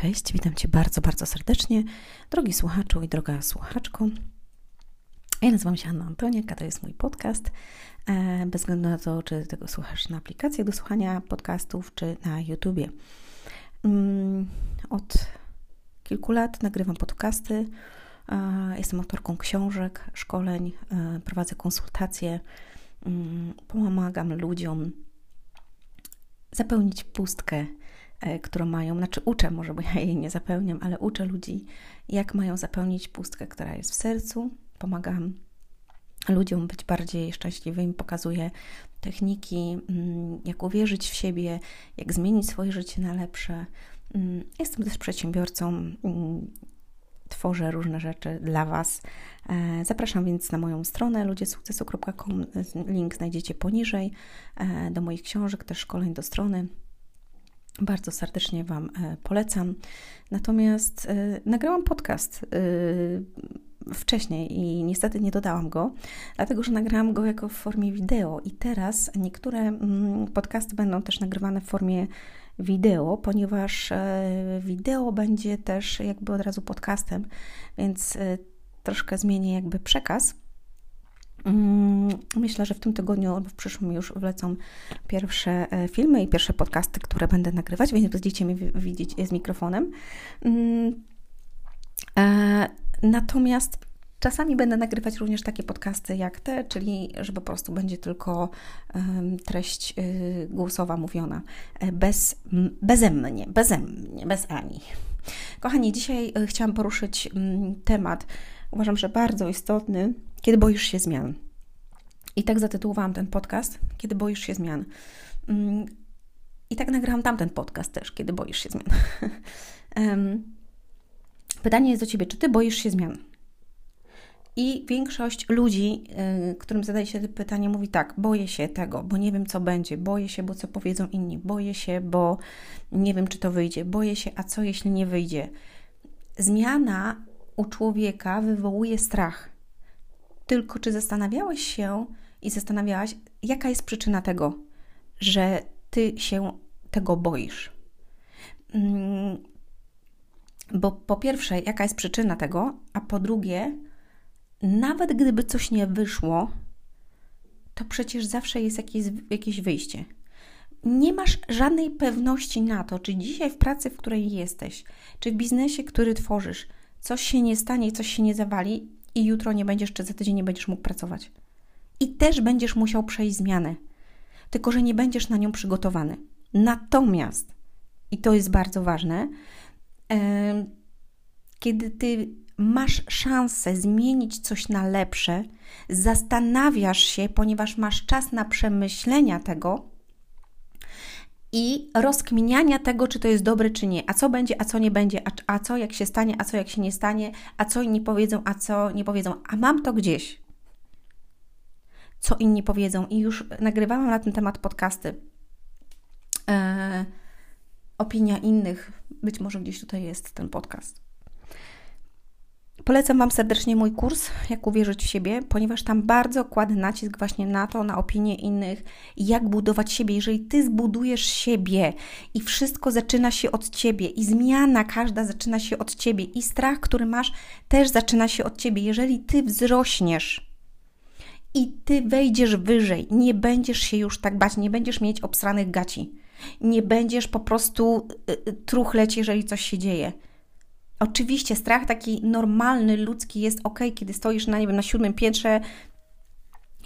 cześć, witam Cię bardzo, bardzo serdecznie, drogi słuchaczu i droga słuchaczko. Ja nazywam się Anna Antoniak, a to jest mój podcast. E, bez względu na to, czy tego słuchasz na aplikacjach do słuchania podcastów, czy na YouTubie. Mm, od kilku lat nagrywam podcasty. E, jestem autorką książek, szkoleń, e, prowadzę konsultacje, mm, pomagam ludziom zapełnić pustkę którą mają, znaczy uczę, może bo ja jej nie zapełniam, ale uczę ludzi, jak mają zapełnić pustkę, która jest w sercu. Pomagam ludziom być bardziej szczęśliwymi, pokazuję techniki, mm, jak uwierzyć w siebie, jak zmienić swoje życie na lepsze. Mm, jestem też przedsiębiorcą, mm, tworzę różne rzeczy dla Was. E, zapraszam więc na moją stronę ludziesukcesu.com. Link znajdziecie poniżej e, do moich książek, też szkoleń do strony. Bardzo serdecznie Wam e, polecam. Natomiast e, nagrałam podcast e, wcześniej i niestety nie dodałam go, dlatego że nagrałam go jako w formie wideo i teraz niektóre mm, podcasty będą też nagrywane w formie wideo, ponieważ wideo będzie też jakby od razu podcastem, więc troszkę zmienię jakby przekaz. Mm, myślę, że w tym tygodniu albo w przyszłym już wlecą pierwsze e, filmy i pierwsze podcasty, które będę nagrywać, więc będziecie mnie widzieć z mikrofonem. Mm, e, natomiast czasami będę nagrywać również takie podcasty jak te, czyli że po prostu będzie tylko treść głosowa mówiona, e, bez, beze mnie, beze mnie, bez Ani. Kochani, dzisiaj chciałam poruszyć mm, temat, uważam, że bardzo istotny, kiedy boisz się zmian. I tak zatytułowałam ten podcast, Kiedy boisz się zmian. Mm, I tak nagrałam tamten podcast też, Kiedy boisz się zmian. Pytanie jest do Ciebie, czy Ty boisz się zmian? I większość ludzi, y, którym zadaje się to pytanie, mówi tak: boję się tego, bo nie wiem, co będzie, boję się, bo co powiedzą inni, boję się, bo nie wiem, czy to wyjdzie, boję się, a co jeśli nie wyjdzie. Zmiana u człowieka wywołuje strach. Tylko czy zastanawiałeś się i zastanawiałaś, jaka jest przyczyna tego, że ty się tego boisz? Mm, bo po pierwsze, jaka jest przyczyna tego, a po drugie, nawet gdyby coś nie wyszło, to przecież zawsze jest jakieś, jakieś wyjście. Nie masz żadnej pewności na to, czy dzisiaj w pracy, w której jesteś, czy w biznesie, który tworzysz, coś się nie stanie, coś się nie zawali, i jutro nie będziesz, czy za tydzień nie będziesz mógł pracować. I też będziesz musiał przejść zmianę, tylko że nie będziesz na nią przygotowany. Natomiast, i to jest bardzo ważne, kiedy ty masz szansę zmienić coś na lepsze, zastanawiasz się, ponieważ masz czas na przemyślenia tego, i rozkminiania tego, czy to jest dobre, czy nie. A co będzie, a co nie będzie, a, a co jak się stanie, a co jak się nie stanie, a co inni powiedzą, a co nie powiedzą. A mam to gdzieś. Co inni powiedzą. I już nagrywałam na ten temat podcasty. Eee, opinia innych. Być może gdzieś tutaj jest ten podcast. Polecam Wam serdecznie mój kurs, jak uwierzyć w siebie, ponieważ tam bardzo kładę nacisk właśnie na to, na opinię innych, jak budować siebie. Jeżeli Ty zbudujesz siebie i wszystko zaczyna się od Ciebie i zmiana każda zaczyna się od Ciebie i strach, który masz, też zaczyna się od Ciebie. Jeżeli Ty wzrośniesz, i ty wejdziesz wyżej, nie będziesz się już tak bać, nie będziesz mieć obsranych gaci, nie będziesz po prostu y, y, truchleć, jeżeli coś się dzieje. Oczywiście strach taki normalny, ludzki jest ok, kiedy stoisz na, nie wiem, na siódmym piętrze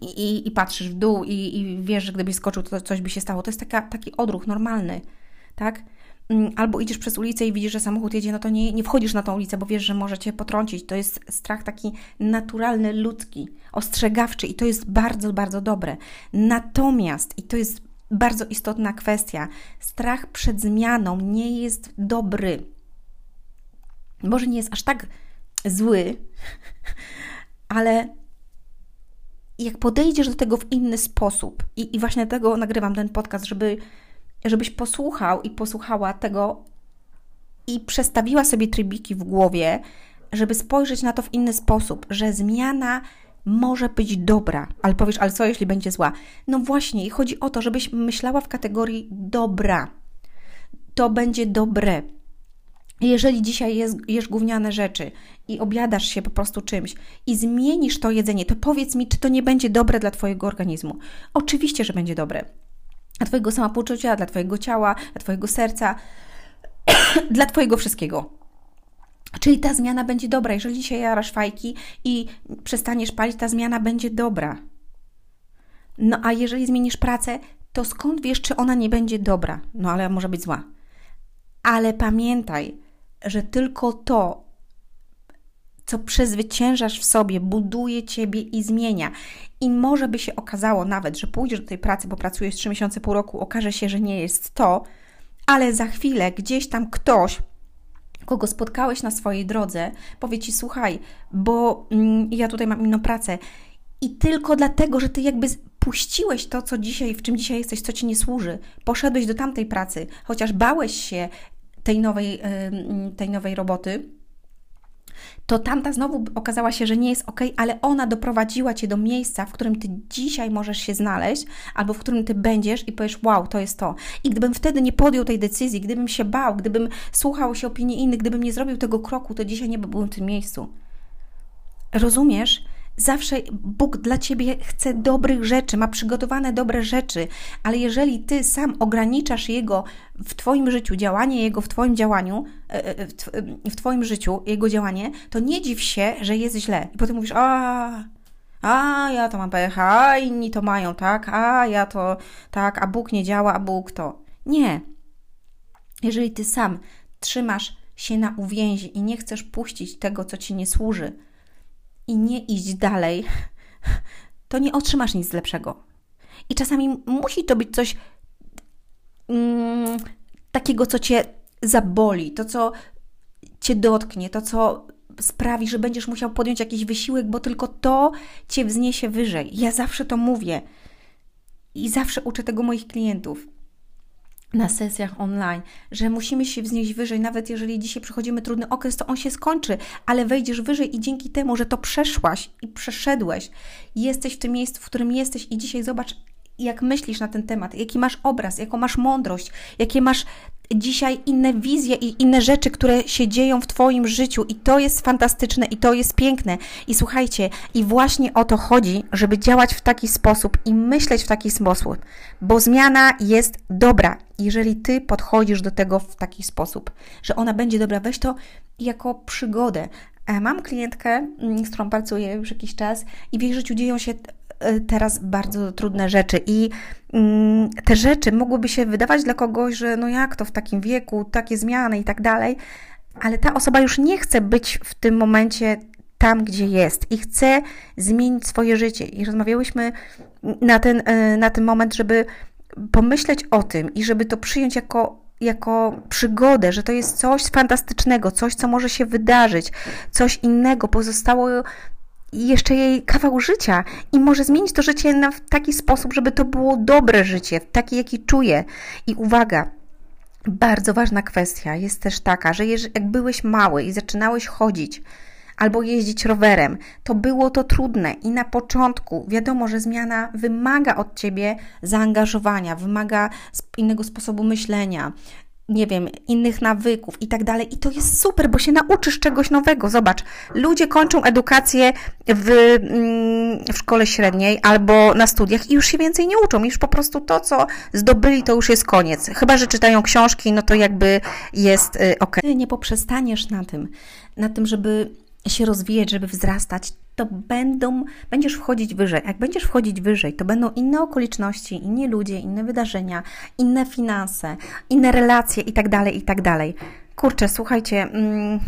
i, i, i patrzysz w dół i, i, wiesz, że gdybyś skoczył, to coś by się stało. To jest taka, taki odruch normalny, tak? Mm, albo idziesz przez ulicę i widzisz, że samochód jedzie, no to nie, nie wchodzisz na tą ulicę, bo wiesz, że może cię potrącić. To jest strach taki naturalny, ludzki, ostrzegawczy i to jest bardzo, bardzo dobre. Natomiast, i to jest bardzo istotna kwestia, strach przed zmianą nie jest dobry może nie jest aż tak zły, ale jak podejdziesz do tego w inny sposób, i, i właśnie dlatego nagrywam ten podcast, żeby, żebyś posłuchał i posłuchała tego i przestawiła sobie trybiki w głowie, żeby spojrzeć na to w inny sposób, że zmiana może być dobra, ale powiesz, ale co jeśli będzie zła? No właśnie, chodzi o to, żebyś myślała w kategorii dobra. To będzie dobre jeżeli dzisiaj jest, jesz gówniane rzeczy i obiadasz się po prostu czymś i zmienisz to jedzenie, to powiedz mi, czy to nie będzie dobre dla Twojego organizmu. Oczywiście, że będzie dobre. Dla Twojego samopoczucia, dla Twojego ciała, dla Twojego serca, dla Twojego wszystkiego. Czyli ta zmiana będzie dobra. Jeżeli dzisiaj jarasz fajki i przestaniesz palić, ta zmiana będzie dobra. No a jeżeli zmienisz pracę, to skąd wiesz, czy ona nie będzie dobra? No ale może być zła. Ale pamiętaj, że tylko to, co przezwyciężasz w sobie, buduje ciebie i zmienia. I może by się okazało nawet, że pójdziesz do tej pracy, bo pracujesz 3 miesiące, pół roku, okaże się, że nie jest to, ale za chwilę gdzieś tam ktoś kogo spotkałeś na swojej drodze, powie ci: Słuchaj, bo mm, ja tutaj mam inną pracę. I tylko dlatego, że ty jakby puściłeś to, co dzisiaj, w czym dzisiaj jesteś, co ci nie służy, poszedłeś do tamtej pracy, chociaż bałeś się tej nowej, tej nowej roboty, to tamta znowu okazała się, że nie jest ok, ale ona doprowadziła cię do miejsca, w którym ty dzisiaj możesz się znaleźć, albo w którym ty będziesz i powiesz, wow, to jest to. I gdybym wtedy nie podjął tej decyzji, gdybym się bał, gdybym słuchał się opinii innych, gdybym nie zrobił tego kroku, to dzisiaj nie byłbym w tym miejscu. Rozumiesz? Zawsze Bóg dla ciebie chce dobrych rzeczy, ma przygotowane dobre rzeczy, ale jeżeli ty sam ograniczasz Jego w Twoim życiu, działanie Jego w Twoim działaniu, e, e, w Twoim życiu, Jego działanie, to nie dziw się, że jest źle. I potem mówisz, a, a ja to mam pecha, a inni to mają, tak, a ja to, tak, a Bóg nie działa, a Bóg to. Nie. Jeżeli ty sam trzymasz się na uwięzi i nie chcesz puścić tego, co ci nie służy, i nie iść dalej, to nie otrzymasz nic lepszego. I czasami musi to być coś mm, takiego, co cię zaboli, to, co cię dotknie, to, co sprawi, że będziesz musiał podjąć jakiś wysiłek, bo tylko to cię wzniesie wyżej. Ja zawsze to mówię i zawsze uczę tego moich klientów na sesjach online, że musimy się wznieść wyżej, nawet jeżeli dzisiaj przechodzimy trudny okres, to on się skończy, ale wejdziesz wyżej i dzięki temu, że to przeszłaś i przeszedłeś, jesteś w tym miejscu, w którym jesteś i dzisiaj zobacz, jak myślisz na ten temat, jaki masz obraz, jaką masz mądrość, jakie masz dzisiaj inne wizje i inne rzeczy, które się dzieją w Twoim życiu, i to jest fantastyczne, i to jest piękne. I słuchajcie, i właśnie o to chodzi, żeby działać w taki sposób i myśleć w taki sposób, bo zmiana jest dobra, jeżeli Ty podchodzisz do tego w taki sposób, że ona będzie dobra. Weź to jako przygodę. E, mam klientkę, mm, z którą pracuję już jakiś czas, i w jej życiu dzieją się teraz bardzo trudne rzeczy i mm, te rzeczy mogłyby się wydawać dla kogoś, że no jak to w takim wieku, takie zmiany i tak dalej, ale ta osoba już nie chce być w tym momencie tam, gdzie jest i chce zmienić swoje życie. I rozmawiałyśmy na ten, e, na ten moment, żeby pomyśleć o tym i żeby to przyjąć jako, jako przygodę, że to jest coś fantastycznego, coś, co może się wydarzyć, coś innego. Pozostało jeszcze jej kawał życia i może zmienić to życie na taki sposób, żeby to było dobre życie, takie, jaki czuje. I uwaga, bardzo ważna kwestia jest też taka, że jak byłeś mały i zaczynałeś chodzić, albo jeździć rowerem, to było to trudne i na początku wiadomo, że zmiana wymaga od ciebie zaangażowania, wymaga innego sposobu myślenia, nie wiem, innych nawyków i tak dalej. I to jest super, bo się nauczysz czegoś nowego. Zobacz, ludzie kończą edukację w, mm, w szkole średniej albo na studiach i już się więcej nie uczą. Już po prostu to, co zdobyli, to już jest koniec. Chyba, że czytają książki, no to jakby jest y, ok. Nie poprzestaniesz na tym, na tym, żeby się rozwijać, żeby wzrastać, to będą, będziesz wchodzić wyżej. Jak będziesz wchodzić wyżej, to będą inne okoliczności, inni ludzie, inne wydarzenia, inne finanse, inne relacje i tak dalej, i tak dalej. Kurczę, słuchajcie, mm,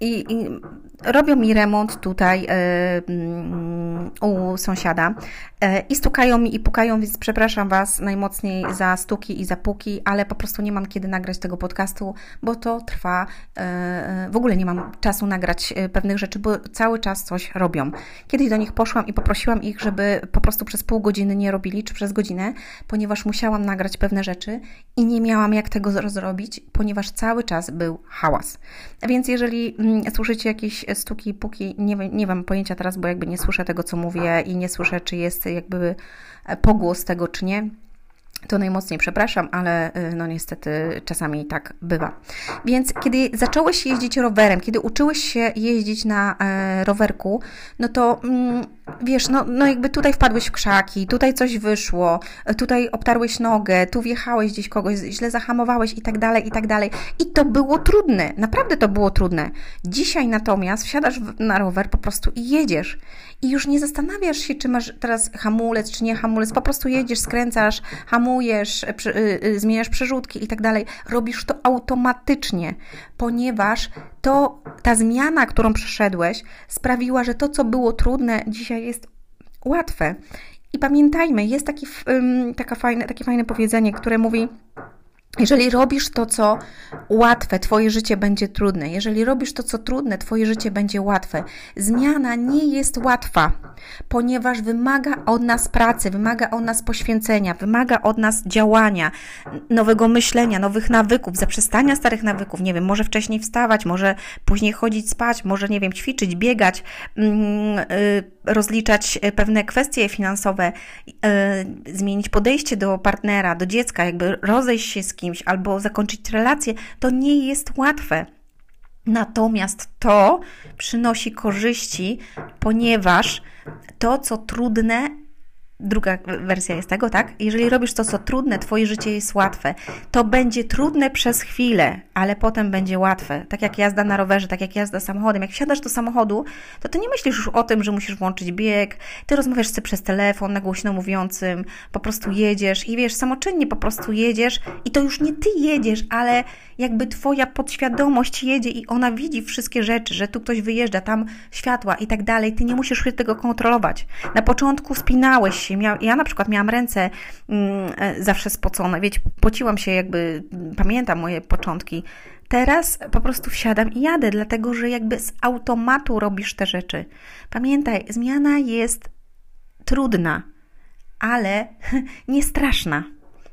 i, i robią mi remont tutaj yy, u sąsiada yy, i stukają mi i pukają, więc przepraszam Was najmocniej za stuki i za puki, ale po prostu nie mam kiedy nagrać tego podcastu, bo to trwa, yy, w ogóle nie mam czasu nagrać pewnych rzeczy, bo cały czas coś robią. Kiedyś do nich poszłam i poprosiłam ich, żeby po prostu przez pół godziny nie robili, czy przez godzinę, ponieważ musiałam nagrać pewne rzeczy i nie miałam jak tego zrobić, ponieważ cały czas był hałas. Więc jeżeli mm, słyszycie jakieś stuki, puki, nie, nie mam pojęcia teraz, bo jakby nie słyszę tego, co mówię i nie słyszę, czy jest jakby pogłos tego, czy nie. To najmocniej przepraszam, ale y, no niestety czasami tak bywa. Więc kiedy zacząłeś jeździć rowerem, kiedy uczyłeś się jeździć na e, rowerku, no to mm, wiesz, no, no jakby tutaj wpadłeś w krzaki, tutaj coś wyszło, tutaj obtarłeś nogę, tu wjechałeś gdzieś kogoś, źle zahamowałeś i tak dalej, i tak dalej. I to było trudne, naprawdę to było trudne. Dzisiaj natomiast wsiadasz na rower po prostu i jedziesz. I już nie zastanawiasz się, czy masz teraz hamulec, czy nie hamulec, po prostu jedziesz, skręcasz, hamujesz, przy, yy, zmieniasz przerzutki i tak dalej. Robisz to automatycznie, ponieważ to ta zmiana, którą przeszedłeś, sprawiła, że to, co było trudne, dzisiaj jest łatwe. I pamiętajmy, jest taki, taka fajne, takie fajne powiedzenie, które mówi, jeżeli robisz to, co łatwe, Twoje życie będzie trudne. Jeżeli robisz to, co trudne, Twoje życie będzie łatwe. Zmiana nie jest łatwa, ponieważ wymaga od nas pracy, wymaga od nas poświęcenia, wymaga od nas działania, nowego myślenia, nowych nawyków, zaprzestania starych nawyków. Nie wiem, może wcześniej wstawać, może później chodzić spać, może, nie wiem, ćwiczyć, biegać, mm, y, rozliczać pewne kwestie finansowe, y, zmienić podejście do partnera, do dziecka, jakby rozejść się z kimś albo zakończyć relację, to nie jest łatwe. Natomiast to przynosi korzyści, ponieważ to, co trudne, druga wersja jest tego, tak? Jeżeli robisz to, co trudne, twoje życie jest łatwe. To będzie trudne przez chwilę, ale potem będzie łatwe. Tak jak jazda na rowerze, tak jak jazda samochodem. Jak wsiadasz do samochodu, to ty nie myślisz już o tym, że musisz włączyć bieg, ty rozmawiasz sobie przez telefon na głośno mówiącym, po prostu jedziesz i wiesz, samoczynnie po prostu jedziesz i to już nie ty jedziesz, ale jakby twoja podświadomość jedzie i ona widzi wszystkie rzeczy, że tu ktoś wyjeżdża, tam światła i tak dalej. Ty nie musisz tego kontrolować. Na początku spinałeś się, ja na przykład miałam ręce mm, e, zawsze spocone, wiecie, pociłam się jakby, pamiętam moje początki. Teraz po prostu wsiadam i jadę, dlatego że jakby z automatu robisz te rzeczy. Pamiętaj, zmiana jest trudna, ale nie straszna.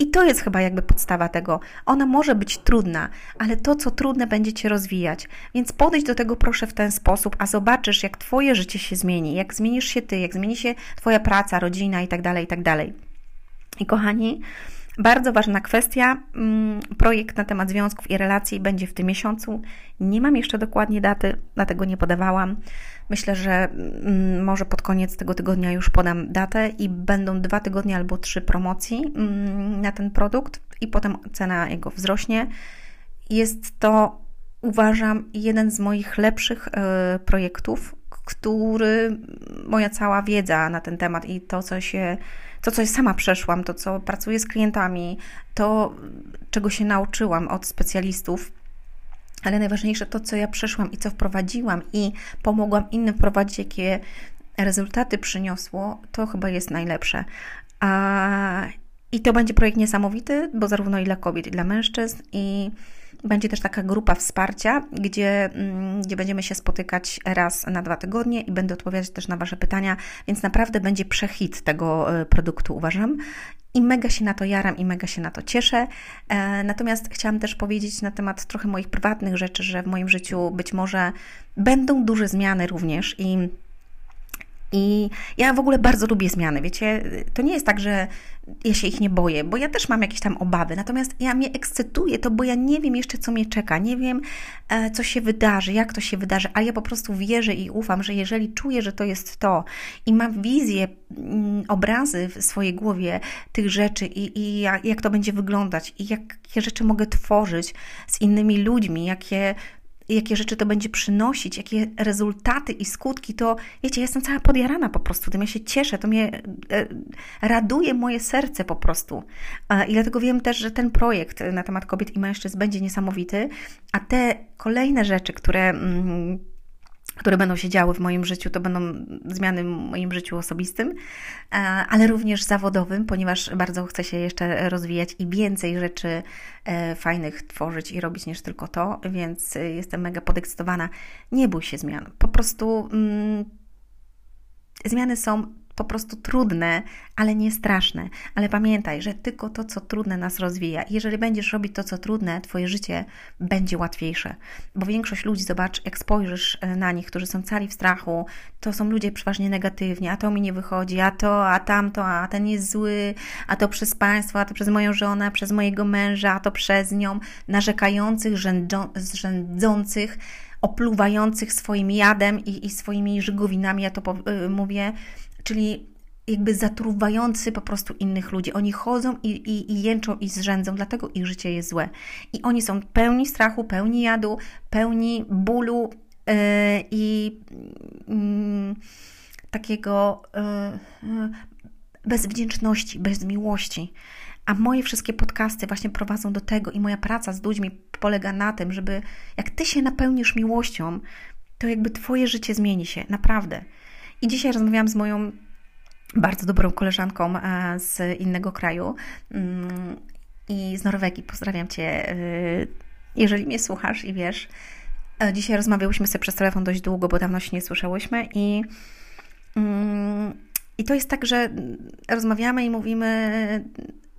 I to jest chyba jakby podstawa tego. Ona może być trudna, ale to, co trudne, będzie cię rozwijać. Więc podejdź do tego proszę w ten sposób, a zobaczysz, jak twoje życie się zmieni, jak zmienisz się ty, jak zmieni się twoja praca, rodzina i tak dalej, i tak. I kochani, bardzo ważna kwestia. Mm, projekt na temat związków i relacji będzie w tym miesiącu. Nie mam jeszcze dokładnie daty, dlatego nie podawałam. Myślę, że mm, może pod koniec tego tygodnia już podam datę i będą dwa tygodnie albo trzy promocji mm, na ten produkt i potem cena jego wzrośnie. Jest to, uważam, jeden z moich lepszych e, projektów, który moja cała wiedza na ten temat i to, co się, to, co sama przeszłam, to, co pracuję z klientami, to, czego się nauczyłam od specjalistów, ale najważniejsze to, co ja przeszłam i co wprowadziłam i pomogłam innym wprowadzić, jakie rezultaty przyniosło, to chyba jest najlepsze. A, I to będzie projekt niesamowity, bo zarówno i dla kobiet, i dla mężczyzn, i będzie też taka grupa wsparcia, gdzie, mm, gdzie będziemy się spotykać raz na dwa tygodnie i będę odpowiadać też na Wasze pytania, więc naprawdę będzie przechit tego e, produktu, uważam. I mega się na to jaram i mega się na to cieszę. E, natomiast chciałam też powiedzieć na temat trochę moich prywatnych rzeczy, że w moim życiu być może będą duże zmiany również i i ja w ogóle bardzo lubię zmiany, wiecie, to nie jest tak, że ja się ich nie boję, bo ja też mam jakieś tam obawy, natomiast ja mnie ekscytuje to, bo ja nie wiem jeszcze, co mnie czeka, nie wiem, e, co się wydarzy, jak to się wydarzy, ale ja po prostu wierzę i ufam, że jeżeli czuję, że to jest to i mam wizję, mm, obrazy w swojej głowie tych rzeczy i, i jak, jak to będzie wyglądać i jakie rzeczy mogę tworzyć z innymi ludźmi, jakie jakie rzeczy to będzie przynosić, jakie rezultaty i skutki, to wiecie, jestem cała podjarana po prostu, tym ja się cieszę, to mnie e, raduje moje serce po prostu. I dlatego wiem też, że ten projekt na temat kobiet i mężczyzn będzie niesamowity, a te kolejne rzeczy, które mm, które będą się działy w moim życiu, to będą zmiany w moim życiu osobistym, e, ale również zawodowym, ponieważ bardzo chcę się jeszcze rozwijać i więcej rzeczy e, fajnych tworzyć i robić niż tylko to, więc jestem mega podekscytowana. Nie bój się zmian. Po prostu mm, zmiany są po prostu trudne, ale nie straszne. Ale pamiętaj, że tylko to, co trudne, nas rozwija. Jeżeli będziesz robić to, co trudne, Twoje życie będzie łatwiejsze. Bo większość ludzi, zobacz, jak spojrzysz e, na nich, którzy są cali w strachu, to są ludzie przeważnie negatywni, a to mi nie wychodzi, a to, a tamto, a ten jest zły, a to przez państwo, a to przez moją żonę, przez mojego męża, a to przez nią, narzekających, rządzących, opluwających swoim jadem i, i swoimi żygowinami, ja to y, mówię, czyli jakby zatruwający po prostu innych ludzi. Oni chodzą i, i, i jęczą i zrzędzą, dlatego ich życie jest złe. I oni są pełni strachu, pełni jadu, pełni bólu yy, i yy, takiego yy, bez wdzięczności, bez miłości. A moje wszystkie podcasty właśnie prowadzą do tego i moja praca z ludźmi polega na tym, żeby jak ty się napełnisz miłością, to jakby twoje życie zmieni się, naprawdę. I dzisiaj rozmawiałam z moją bardzo dobrą koleżanką e, z innego kraju mm, i z Norwegii. Pozdrawiam Cię, e, jeżeli mnie słuchasz i wiesz. E, dzisiaj rozmawiałyśmy sobie przez telefon dość długo, bo dawno się nie słyszałyśmy i, mm, i to jest tak, że rozmawiamy i mówimy,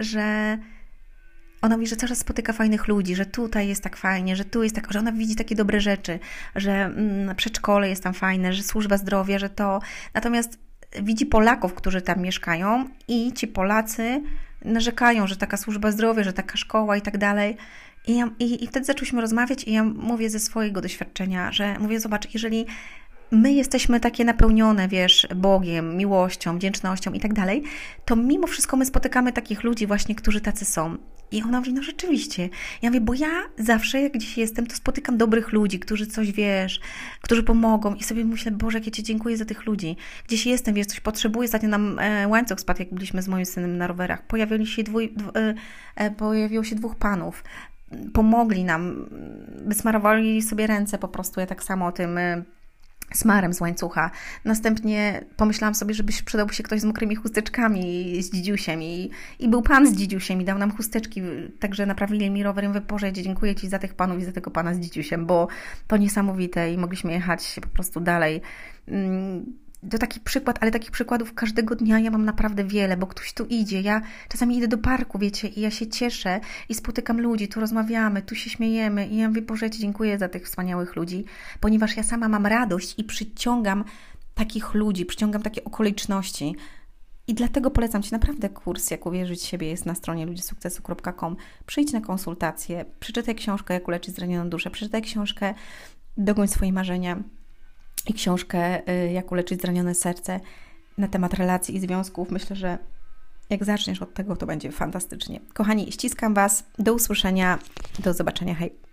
że ona mówi, że coraz spotyka fajnych ludzi, że tutaj jest tak fajnie, że tu jest tak, że ona widzi takie dobre rzeczy, że mm, przedszkole jest tam fajne, że służba zdrowia, że to. Natomiast widzi Polaków, którzy tam mieszkają i ci Polacy narzekają, że taka służba zdrowia, że taka szkoła i tak dalej. I, ja, i, I wtedy zaczęliśmy rozmawiać i ja mówię ze swojego doświadczenia, że mówię, zobacz, jeżeli my jesteśmy takie napełnione, wiesz, Bogiem, miłością, wdzięcznością i tak dalej, to mimo wszystko my spotykamy takich ludzi właśnie, którzy tacy są. I ona mówi, no rzeczywiście. Ja mówię, bo ja zawsze, jak gdzieś jestem, to spotykam dobrych ludzi, którzy coś, wiesz, którzy pomogą i sobie myślę, Boże, jak ja Ci dziękuję za tych ludzi. Gdzieś jestem, wiesz, coś potrzebuję. Ostatnio nam e, łańcuch spadł, jak byliśmy z moim synem na rowerach. Pojawili się dwój, dw, e, e, pojawiło się dwóch panów. Pomogli nam, wysmarowali sobie ręce po prostu. Ja tak samo o tym... Smarem z łańcucha. Następnie pomyślałam sobie, żeby przydałby się ktoś z mokrymi chusteczkami, z dzidziusiem i, i był pan z dzidziusiem i dał nam chusteczki, także naprawili mi rower i mówię, dziękuję Ci za tych panów i za tego pana z dzidziusiem, bo to niesamowite i mogliśmy jechać po prostu dalej. To taki przykład, ale takich przykładów każdego dnia ja mam naprawdę wiele, bo ktoś tu idzie. Ja czasami idę do parku, wiecie, i ja się cieszę i spotykam ludzi, tu rozmawiamy, tu się śmiejemy i ja mówię, Boże, dziękuję za tych wspaniałych ludzi, ponieważ ja sama mam radość i przyciągam takich ludzi, przyciągam takie okoliczności. I dlatego polecam Ci naprawdę kurs, jak uwierzyć siebie, jest na stronie ludzisukcesu.com. Przyjdź na konsultację, przeczytaj książkę, jak uleczyć zranioną duszę, przeczytaj książkę Dogoń swoje marzenia i książkę y, Jak uleczyć zranione serce na temat relacji i związków. Myślę, że jak zaczniesz od tego, to będzie fantastycznie. Kochani, ściskam Was. Do usłyszenia. Do zobaczenia. Hej.